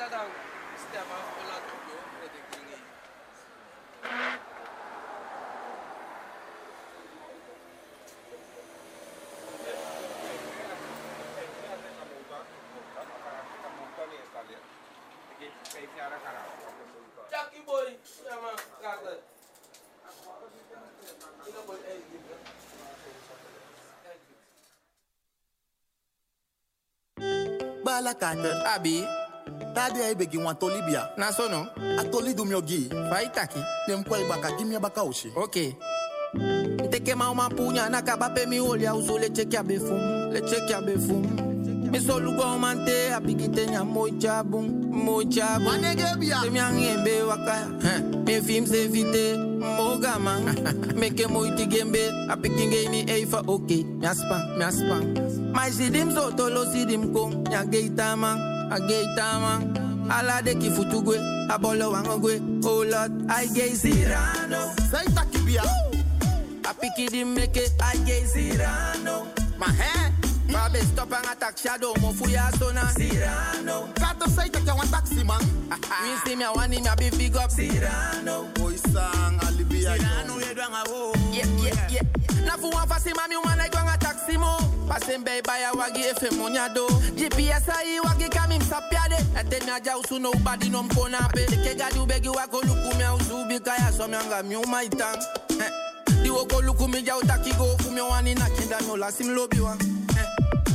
dada sistema ola tokyo o de gringi Jackie boy, chama Carter. Ele é Bala Carter, abi. Tadi ay begi wan toli bia. na so no? A toli dum yo gi. Vai taki. Dem kwai baka gi mi baka ushi. Ok. Teke ma uma punya na kaba pe mi olha uso leche kia befum, leche kia befum. Mi solu go mante apikite nya mocha bum, mocha bum. Manege bia. Se mi angembe wakaya, huh. mi film se vite, moga man. Meke moiti gembe, apikinge ni eifa ok, mi aspan, mi aspan. Mai sidim so tolo sidim kong, nya geita man, a geita man. Ala de ki futugwe, abolo wangogwe, oh lord, I gay Cyrano. Say taki bia. A piki di make it, I gay Cyrano. Ma he. Babe stop and attack shadow, mo fuya sona Cyrano. Kato say taki wan taxi man. We see me one him a big big up Cyrano. Boy sang alibia yo. Oh, yeah, yeah, yeah. Na fu wan fasi mami wan ay gwang a taxi mo. Pasen bay baya wagi efe monyado. GPS ayi wagi kamim sapiade. Ete mi aja usu no body nom kona pe. Ke gadi ubegi wako luku mi a usu bikaya so mi anga mi umaitang. Eh. Di woko luku mi ja utaki go fu mi wani na kinda mi ola sim lobi wa.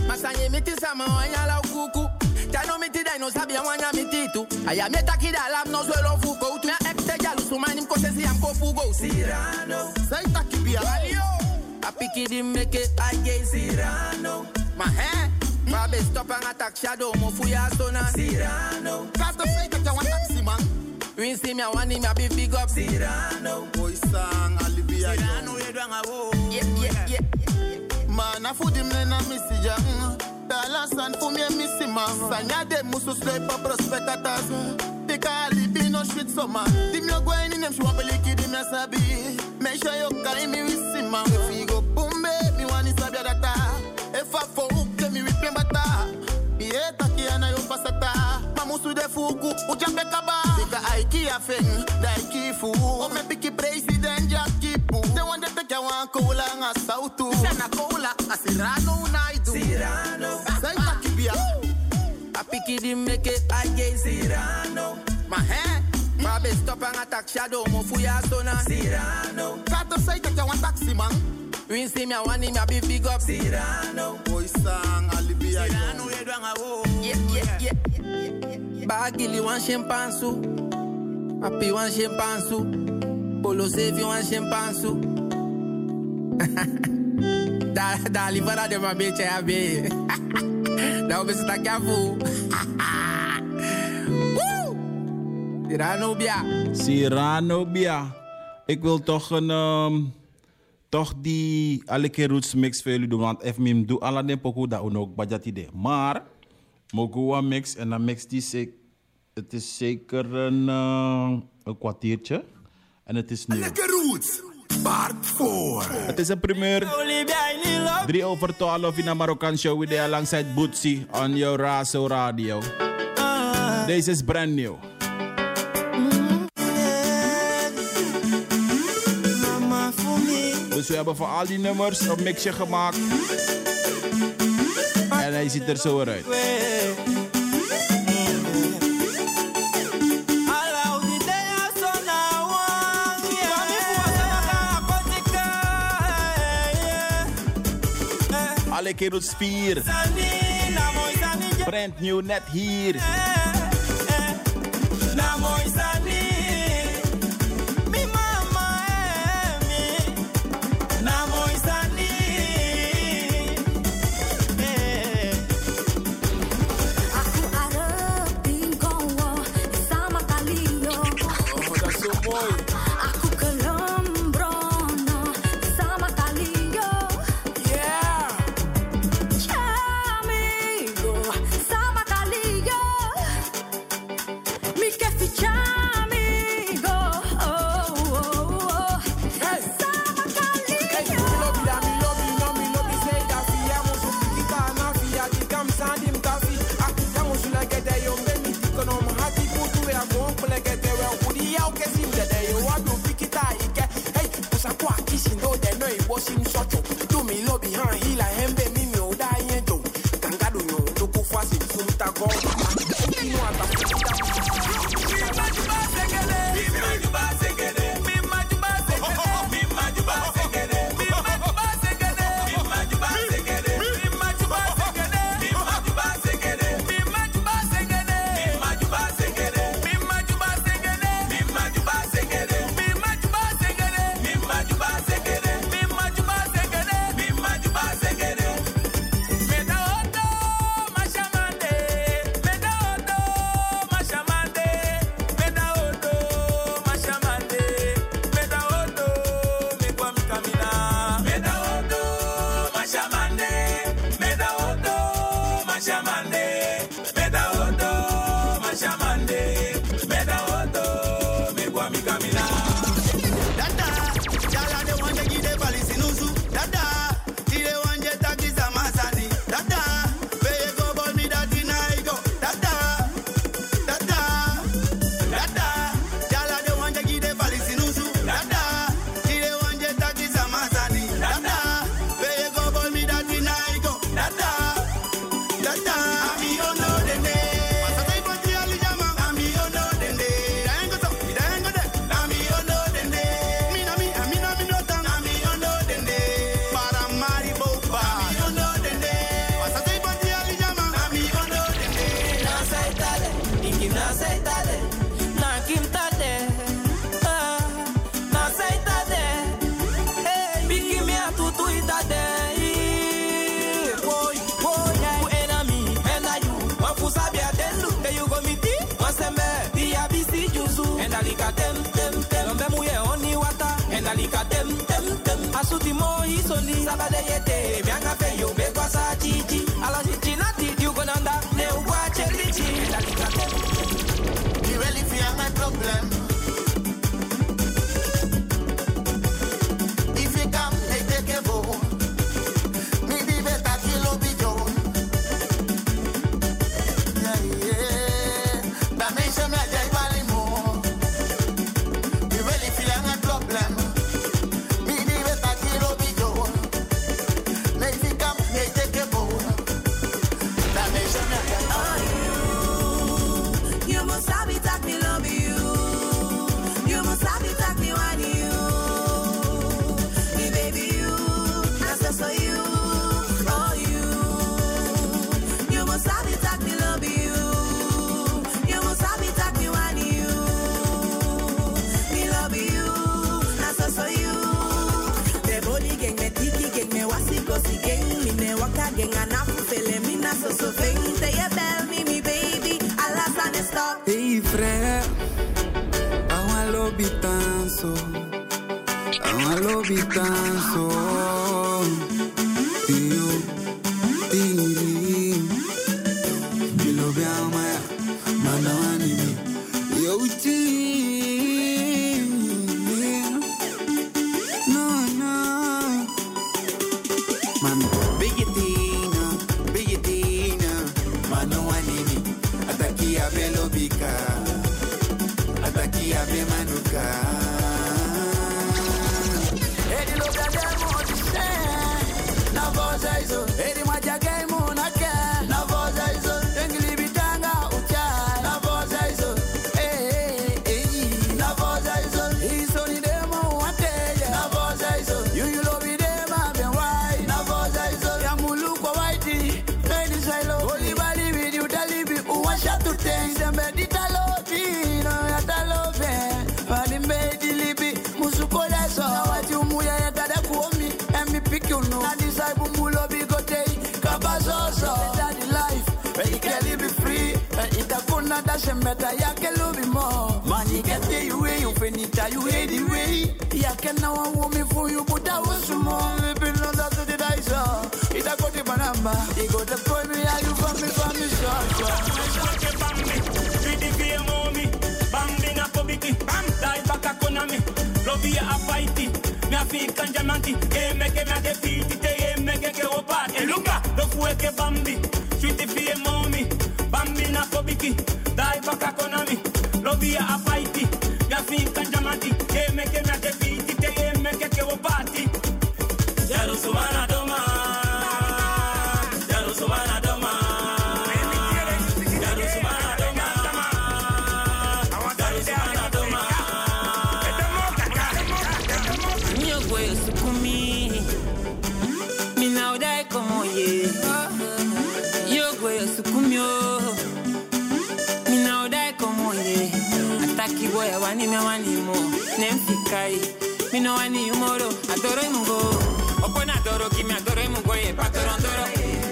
Masanye miti sama wanyala ukuku. Tano miti dai no sabia wanya miti tu. Aya mi taki da lam no suelo fuko. Tu ya ekte jalu sumani mkose si amko fugo. Cyrano. Say taki bia. A di make it, I gay Cyrano. Ma he. Babe stop and attack shadow, mo fuya sona Cyrano. Kato say taki wan taxi man. We see me a one him a big big up Cyrano. Boy sang alibia oh, yo. Ah, yeah, yeah, yeah. Man, a fudim nena misi jang. Dala san fu mi misi man. Mm. Sanya de musu sleep a prospect atas. Tika alibi no shit so man. Dim yo gwen in them shwa beliki dim ya sabi. Make sure you carry me with si If I for dem mi replay bata. Iye taki ana yo pasata. Mamusu de fuku ujambe kaba. Tika aiki a feng daiki fu. O me piki president Jackie Pu. They want to take a one cola nga sautu. Sana cola asirano unaidu. Cyrano. Say taki bia. A piki di make it, I gay Cyrano. Ma he. Babe stop and attack shadow, mo fuya sona Cyrano. Kato say take a one taxi man. We see me a one him a big big up Cyrano. Boy sang alibia yo. Yeah, yeah, yeah. Bagili wan chimpansu. Papi wan chimpansu. Polo wan chimpansu. da, da livara de uma bitch é a B. Da o tá aqui a fu. Tirano bia. Cyrano Bia. Ik wil toch een. ehm, toch die alle keer roots mix voor jullie doen. Want FMM doe alle den pokoe dat ook budget idee. Maar. Mogoa mix en dan mix die zek- Het is zeker een, eh, een kwartiertje. En het is nu. Roots. Part 4. Het is een primeur. 3 over 12 in een Marokkaan show with the alongside Bootsy on your Razo Radio. Deze is brand new. Dus we hebben voor al die nummers een mixje gemaakt. En hij ziet er zo uit. Alle kerels vier. Brand new net hier. nalimbeidi libi musukoleso awati umuya yadada kuomi emipikunu nadisaibu mulobigotei kabazoso dadi life eikeli be free. The dashemeta yake lubimo manyigete yuwe yufenita yuwe diwe. Yake nawa womi fuyu buda wosumo libinodasotidaiso itakoti banamba. Igotekoimi ayufami fami shosho manti, bam, die back a kona me. Love you a fighty, me a fi kanja manti. Eh meke me a de te eh meke ke opa. Eh luka, lo fue bambi, sweetie fi e mommy. Bambi na kobiki, die back a kona me. Love you a fighty, me a fi kanja manti. mi no hay ni humoro, adoro y mungo. Adoro, que me adoro y mungo, y patoro adoro.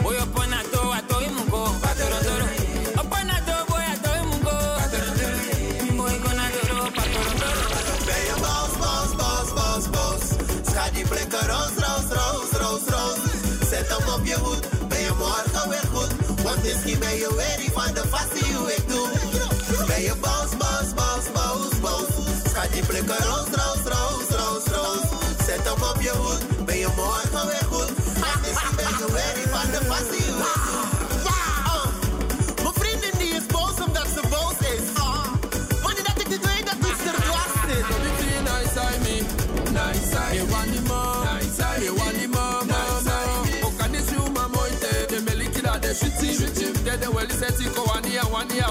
O opon ato, ato y mungo, patoro andoro. Opon ato, voy adoro, o mungo, adoro. andoro. Voy con adoro, patoro andoro. Ben je boos, boos, boos, boos, boos. Ga die plekken roos, roos, roos, roos, roos. Zet hem op je hoed, ben je morgen weer goed. Want misschien ben Zet hem op je hoed, ben je morgen weer goed. Misschien ben je weary van de vaste hoe ik doe. Mijn vriendin die is boos omdat ze boos is. Ah, Wanneer dat ik niet weet dat iets er dwars zit. Between nice eye me, nice. Me want the mom, nice eye. Me want the mom, mama. Okanisi uma moite, de meliki da de shiti. De de weli seti ko wani wani ya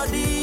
toto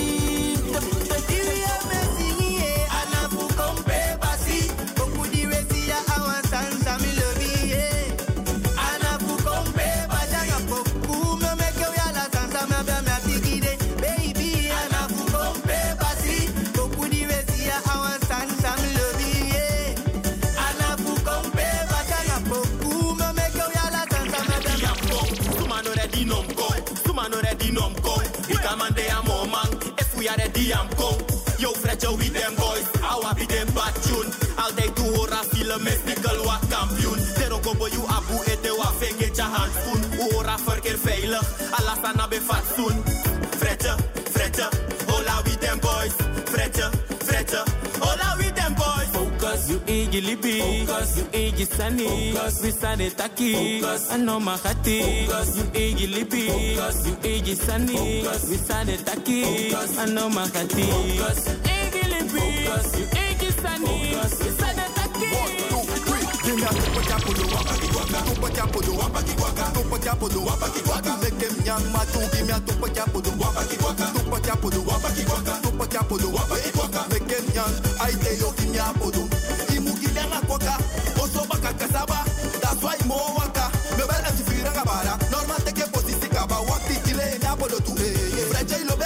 if we are ready am go. Yo frecho with them boys, awa be them bad tune. Altijd tu hora file mystical wa kampioen. Pero kobo you abu ete wa fake ja handschoen. U hora verkeer veilig, alasana be fatsoen. Focus, you igi libi, Focus. you igi sani, Focus. we sane taki, Focus. ano makati, Focus. you igi sane taki, Focus. ano makati, Focus. igi libi, Focus. you igi sani, Focus. we sane taki. Baby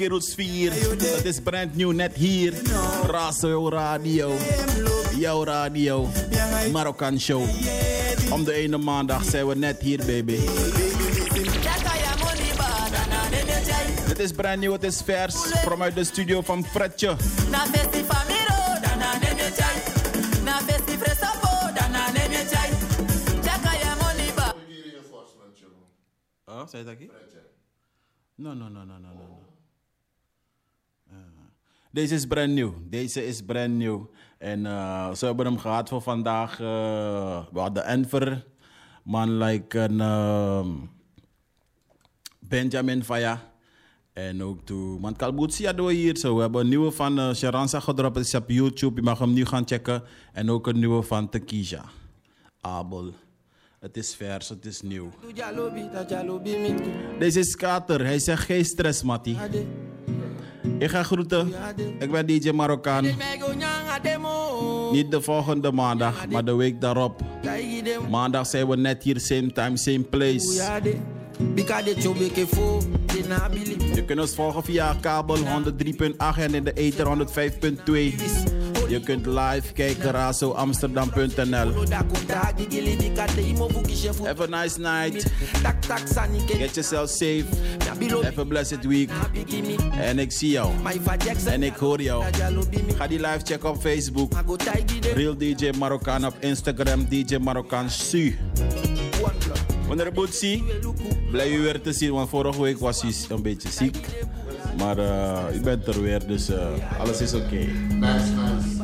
kerels vier. Het is brand new net hier. Razo Radio. Jouw radio. Marokkaan show. Om de ene maandag zijn we net hier, baby. Het is brand new, het is vers. Vanuit de studio van Fredje. Oh, zei je dat hier? No, no, no, no, no, no. no. Deze is brand new. Deze is brand new. En eh ze hebben hem gehad voor vandaag. eh, we hadden Enver. Man like een ehm, Benjamin Faya. En ook toe. Want Kalboetsi hadden we hier zo. We hebben een nieuwe van uh, Sharansa gedropt. Het is op YouTube. Je mag hem nu gaan checken. En ook een nieuwe van Tekisha. Abel. Het is vers, het is nieuw. Deze is Kater. Hij zegt geen stress, Mattie. Ik ga groeten. Ik ben DJ Marokkaan. Niet de volgende maandag, maar de week daarop. Maandag zijn we net hier, same time, same place. Je kunt ons volgen via kabel 103.8 en in de ether 105.2. Je kunt live kijken, razoamsterdam.nl. Have a nice night. Get yourself safe. Have a blessed week. En ik zie jou. En ik hoor jou. Ga die live checken op Facebook. Real DJ Marokkaan op Instagram. DJ Marokkaan Su. Wanneer Boetsie, blij u weer te zien, want vorige week was hij een beetje ziek. Maar uh, u bent er weer, dus uh, alles is oké.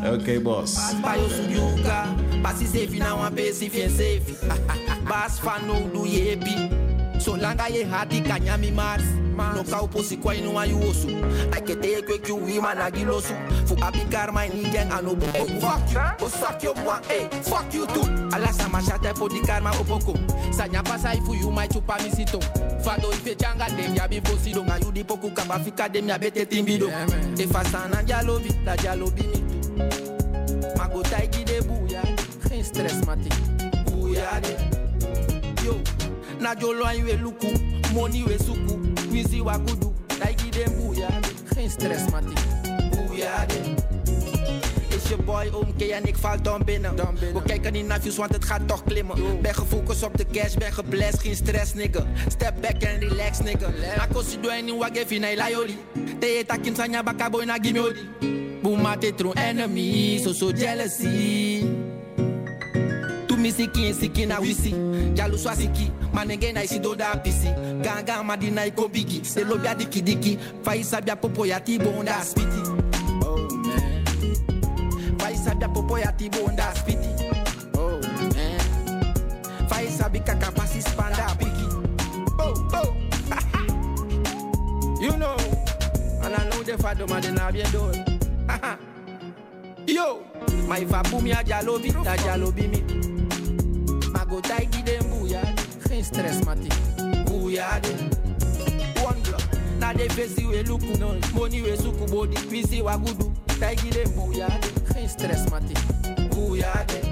Oké, okay, boss. Bayo sujuka. Basi safe na wan besi fien safe. Bas fano du yebi. So langa ye hati kanyami mars. No ka uposi kwa inu ayu osu. I ke te kwe kyu wi managilosu. Fu abikar my ni gang anobo. Oh fuck you. Oh suck your boy. Hey, fuck you too. Ala sama shate po di karma opoko. Sanya pasa ifu you my chupa misito. Fado ife changa dem ya bi posido. Nga you di poku kaba fika dem ya bete timbido. Te fasana jalobi, la jalobi mi Mago taiki de geen stress mati. Bouya de. Yo, na jolo iwe luku, money we suku, wizi wa kudu. Taiki de bouya, geen stress mati. Bouya de. Is je boy omke en ik val dan binnen. We kijken niet naar views, want het gaat toch klimmen. Ben gefocust op de cash, ben geblest, geen stress nigga. Step back and relax nigga. Na kosi do any wage fina ilayoli. Te eta kim sanya baka boy na gimme Booma te tron enemy, so so jealousy. Tu mi siki en siki na wisi. Jalu swa siki, manenge na isi do da pisi. Ganga madina iko bigi. Se lobia diki diki. Faisa bia popo ya ti bonda spiti. Oh man. Faisa bia popo ya ti bonda spiti. Oh man. Faisa bika kapasi spanda piki. Oh oh. you know. And I know the father man na bien done. Yo, my vapu mi a jalobi, ta jalobi mi. Mago taigi de mbuya, geen stress mati. Mbuya de. One block, na de fesi we luku, money we suku body, visi wa gudu. Taigi de mbuya de, geen stress mati. Mbuya de.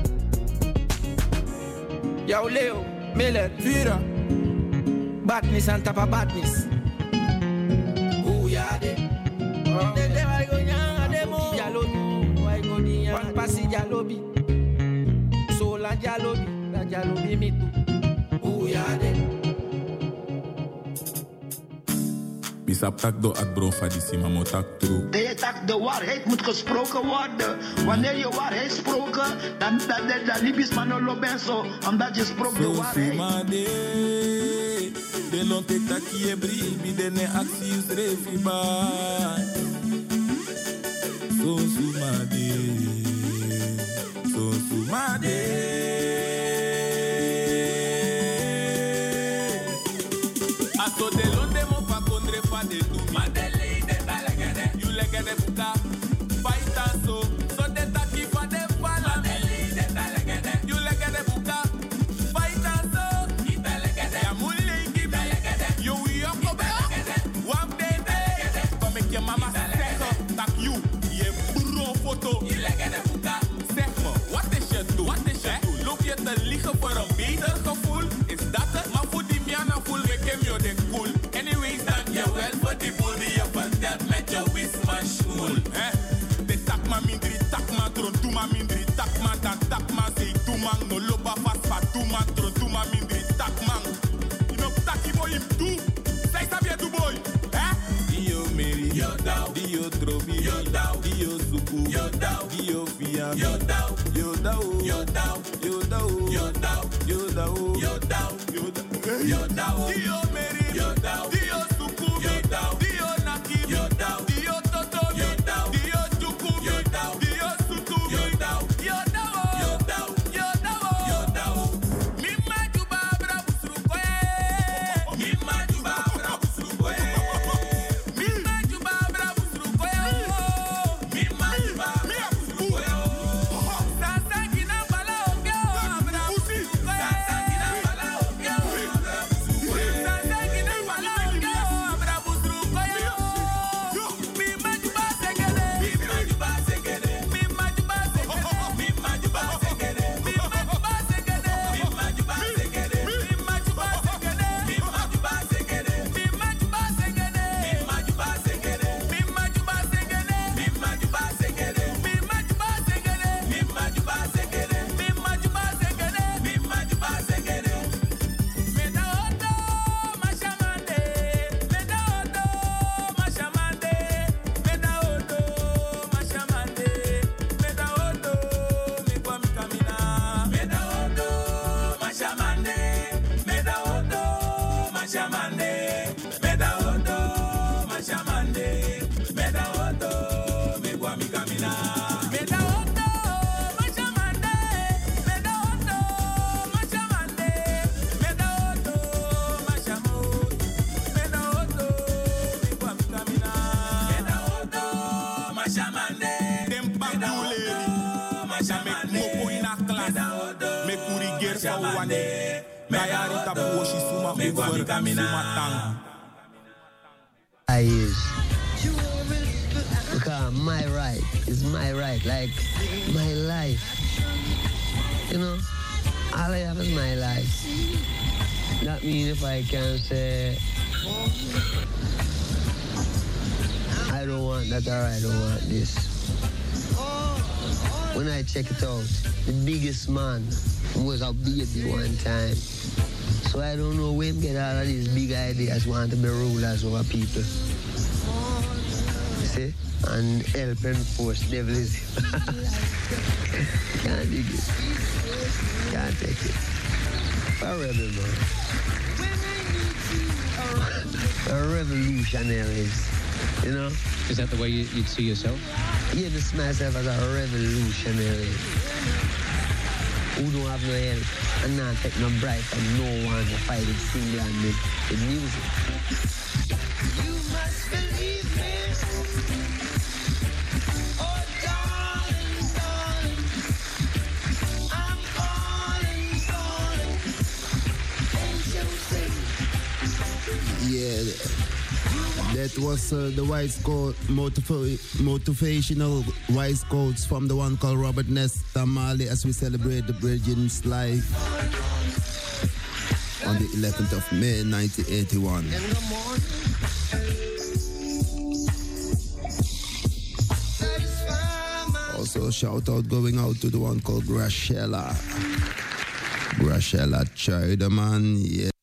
Yo Leo, Miller, Vira. Badness and tapa badness. Isa tak do ak bro fadissima mo tak true. De tak de waarheid moet gesproken worden. Wanneer je waarheid sproken, dan, dan, dan, dan liep je man lobenso. Omdat je sprook de waarheid. De lon te taki e bribi de ne axius refiba. So sumade. So sumade. Down. Dio yo down. Dio Fia, yo down. Yo down, oh. yo down. Yo down, oh. yo down. Yo down, oh. yo down. Yo down, yo down. Dio yo down. Dio yo down. Dio Naki, yo down. Dio Toto, yo I. Because my right is my right, like my life. You know, all I have is my life. That means if I can say, I don't want that or I don't want this. When I check it out, the biggest man was a baby one time. So I don't know where him get all of these big ideas, want to be rulers over people. You see? And help enforce devilism. Can't dig it. Can't take it. A man. A revolutionaries. You know? Is that the way you, you'd see yourself? Yeah, see myself as a revolutionary. Who don't have no help and not take no bribe from no one to fight it single-handed with music. Yeah, that was uh, the wise code, motiva- motivational wise codes from the one called Robert Nesta Marley as we celebrate the Virgin's life on the 11th of May 1981. Also, shout out going out to the one called Grashella. Grashella Child, man. Yeah.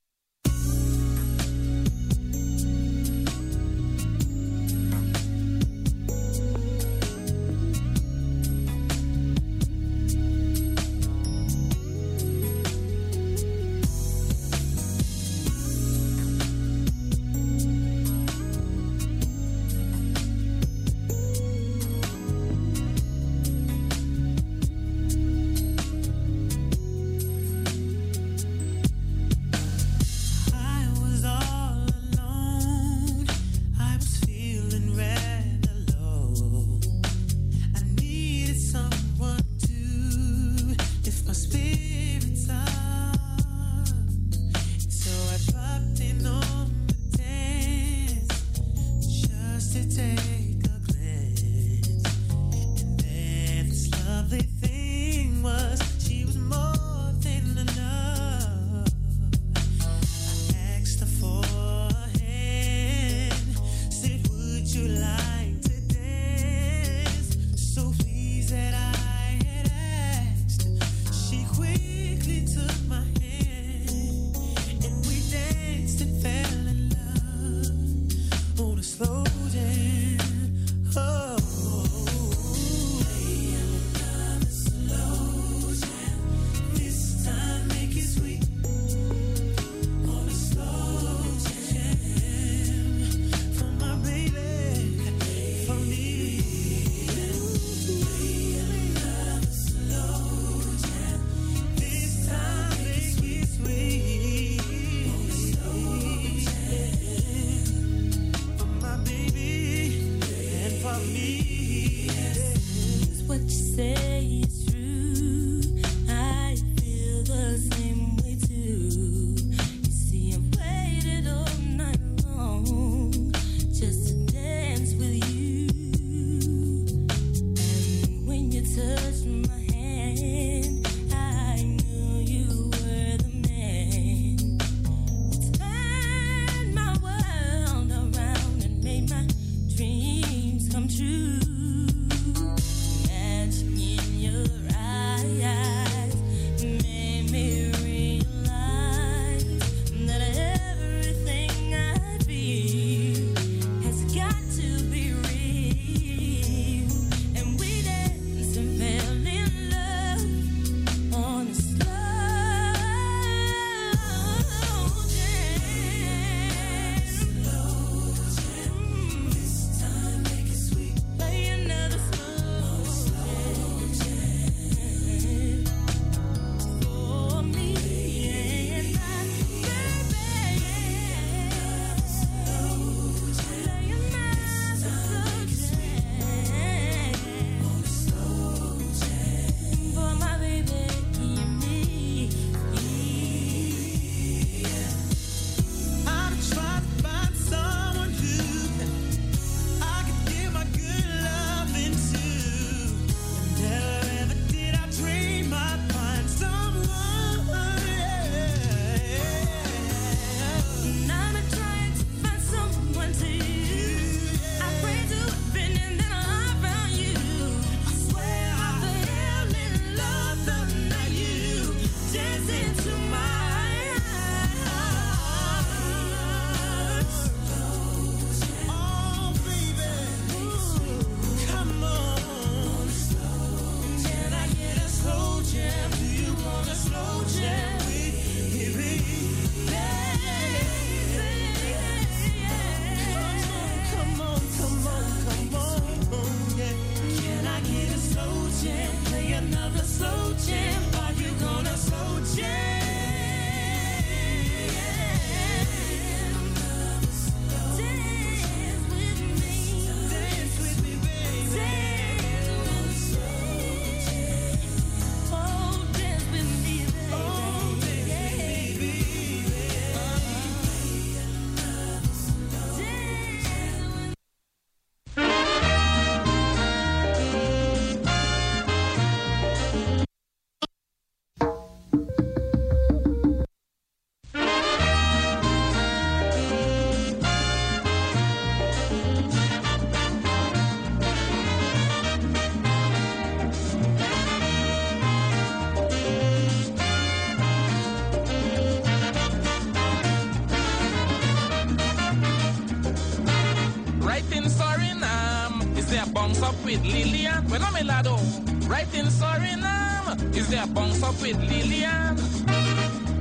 Right in Suriname is there bounce up with Lillian.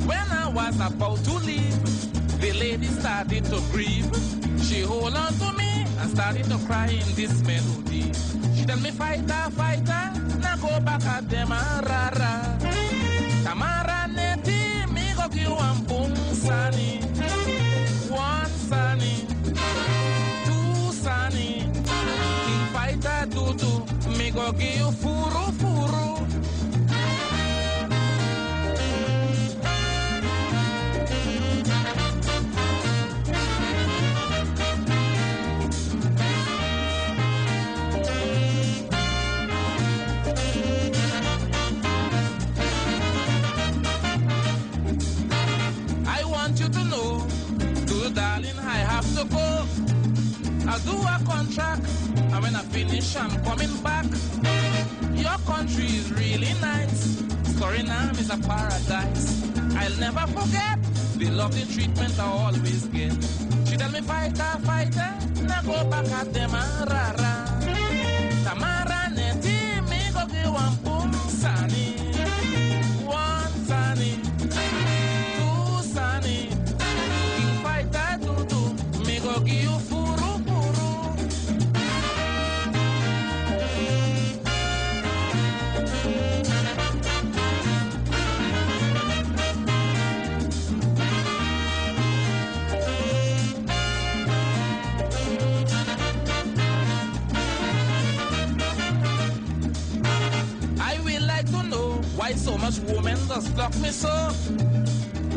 When I was about to leave, the lady started to grieve. She hold on to me and started to cry in this melody. She tell me, fighter, fighter. Finish, I'm coming back. Your country is really nice. Suriname is a paradise. I'll never forget the lovely treatment I always get. She tell me, fighter, fighter, now go back at them, ah, rara. Tamara much women just block me so.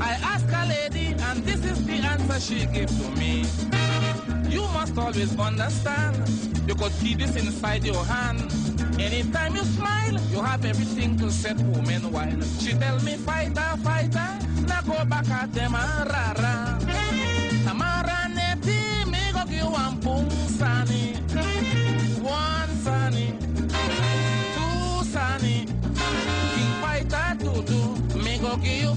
I ask a lady, and this is the answer she gave to me. You must always understand. You could keep this inside your hand. Anytime you smile, you have everything to set women wild. She tell me, fighter, fighter, now go back at them, ah, rara. Tamara two. Me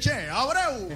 Che, Abreu.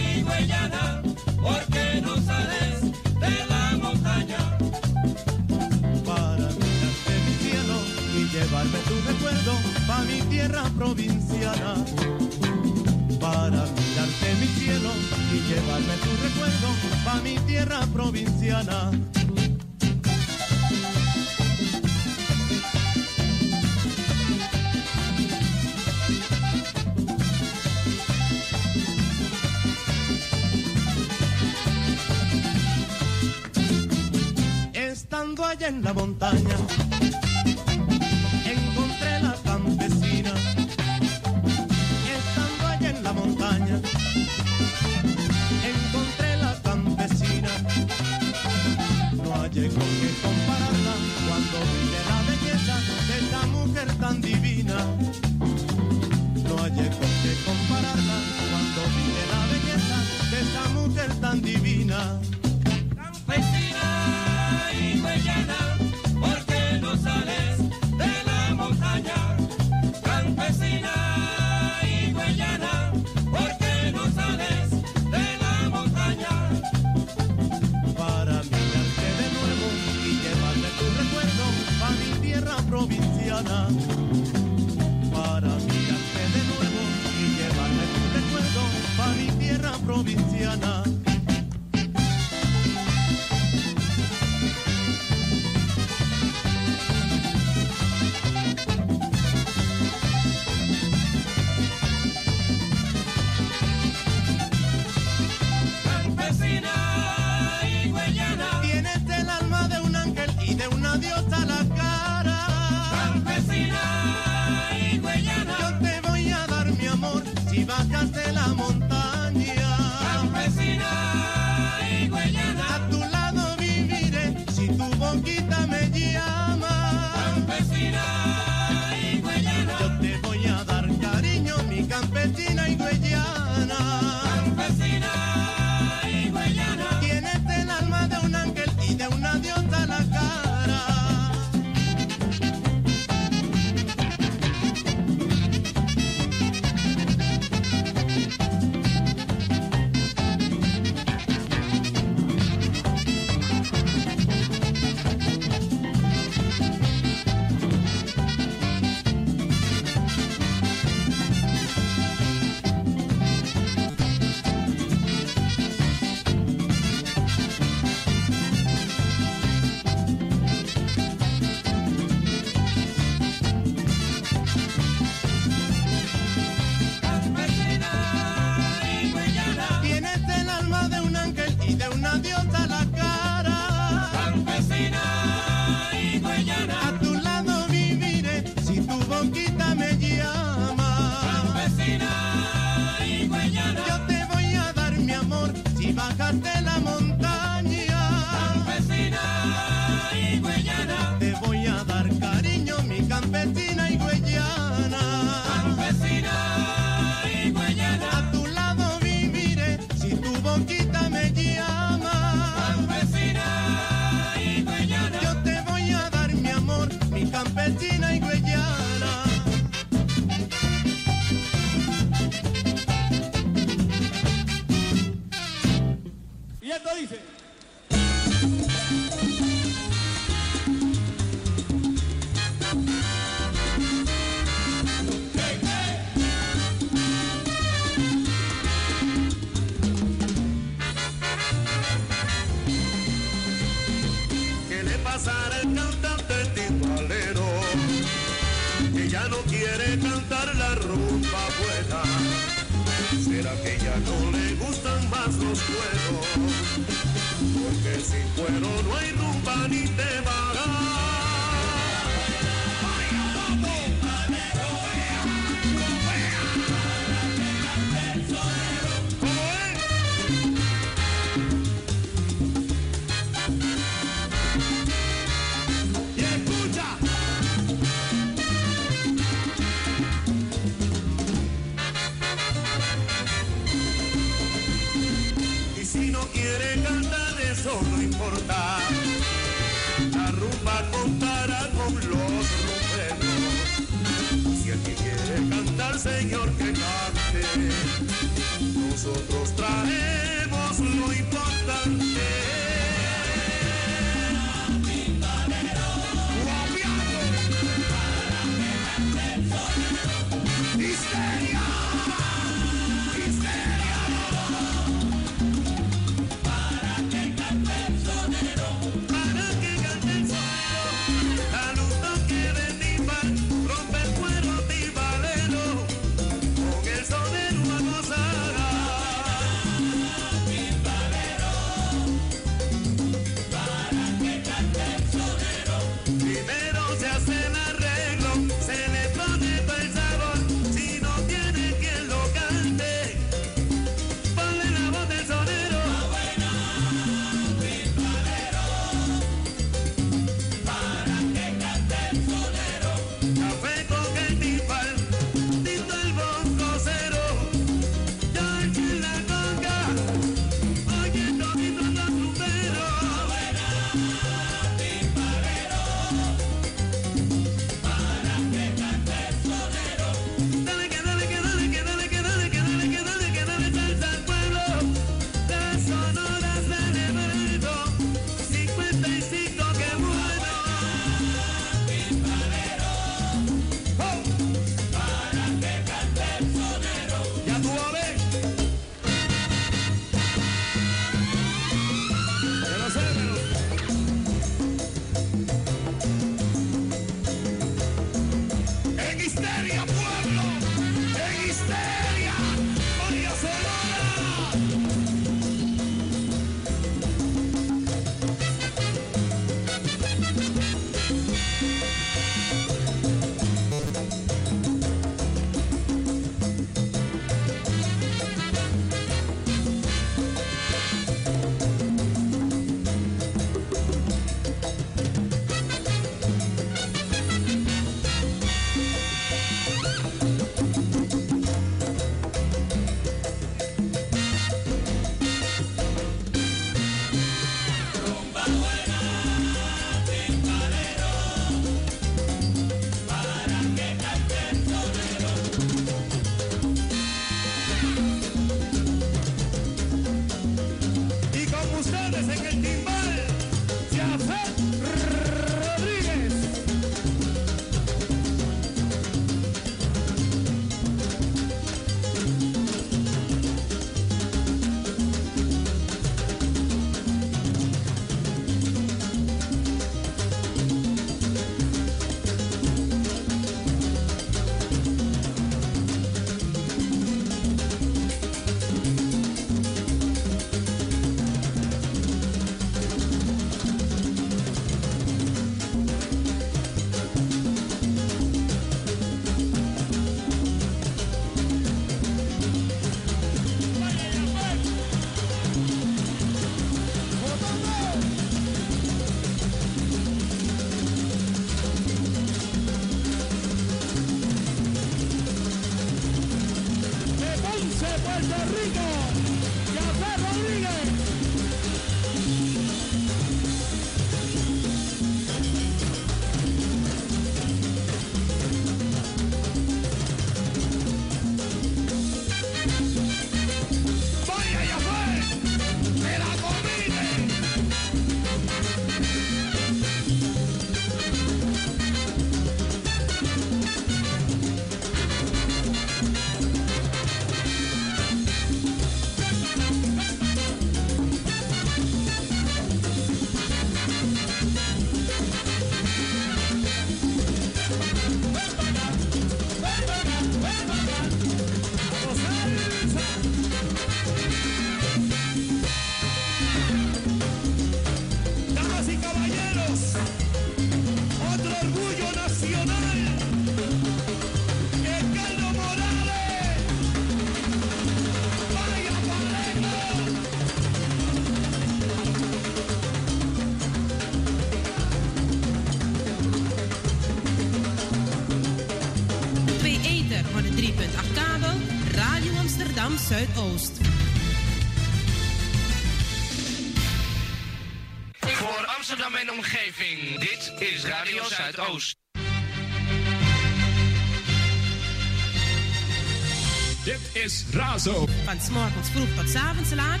Van 's morgens vroeg tot 's avonds laat.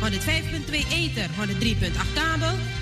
105.2 ether, 103.8 kabel